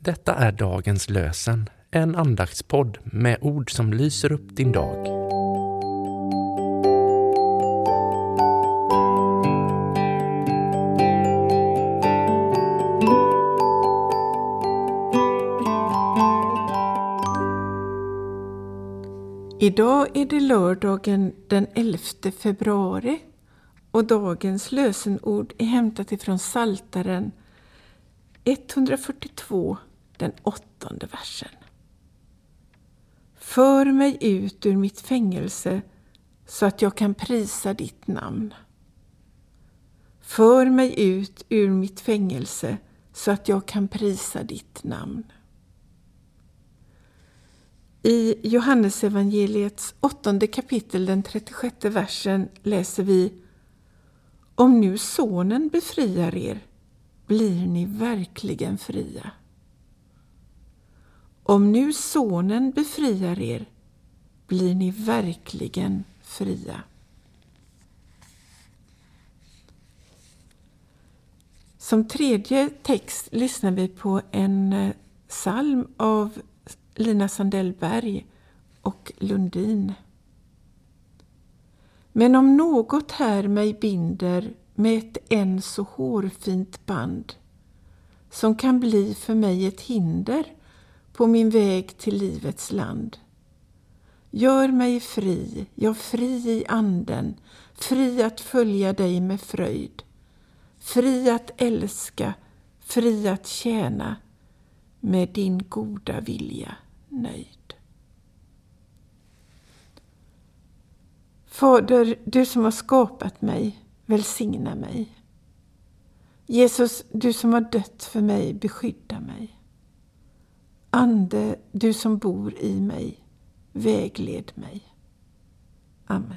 Detta är dagens lösen, en andaktspodd med ord som lyser upp din dag. Idag är det lördagen den 11 februari och dagens lösenord är hämtat ifrån Saltaren 142, den åttonde versen. För mig ut ur mitt fängelse så att jag kan prisa ditt namn. För mig ut ur mitt fängelse så att jag kan prisa ditt namn. I Johannesevangeliets åttonde kapitel, den 36 versen, läser vi Om nu Sonen befriar er blir ni verkligen fria. Om nu Sonen befriar er blir ni verkligen fria. Som tredje text lyssnar vi på en eh, psalm av Lina Sandellberg och Lundin. Men om något här mig binder med ett än så hårfint band som kan bli för mig ett hinder på min väg till livets land. Gör mig fri, ja fri i anden, fri att följa dig med fröjd, fri att älska, fri att tjäna, med din goda vilja nöjd. Fader, du som har skapat mig, välsigna mig. Jesus, du som har dött för mig, beskydda mig. Ande, du som bor i mig, vägled mig. Amen.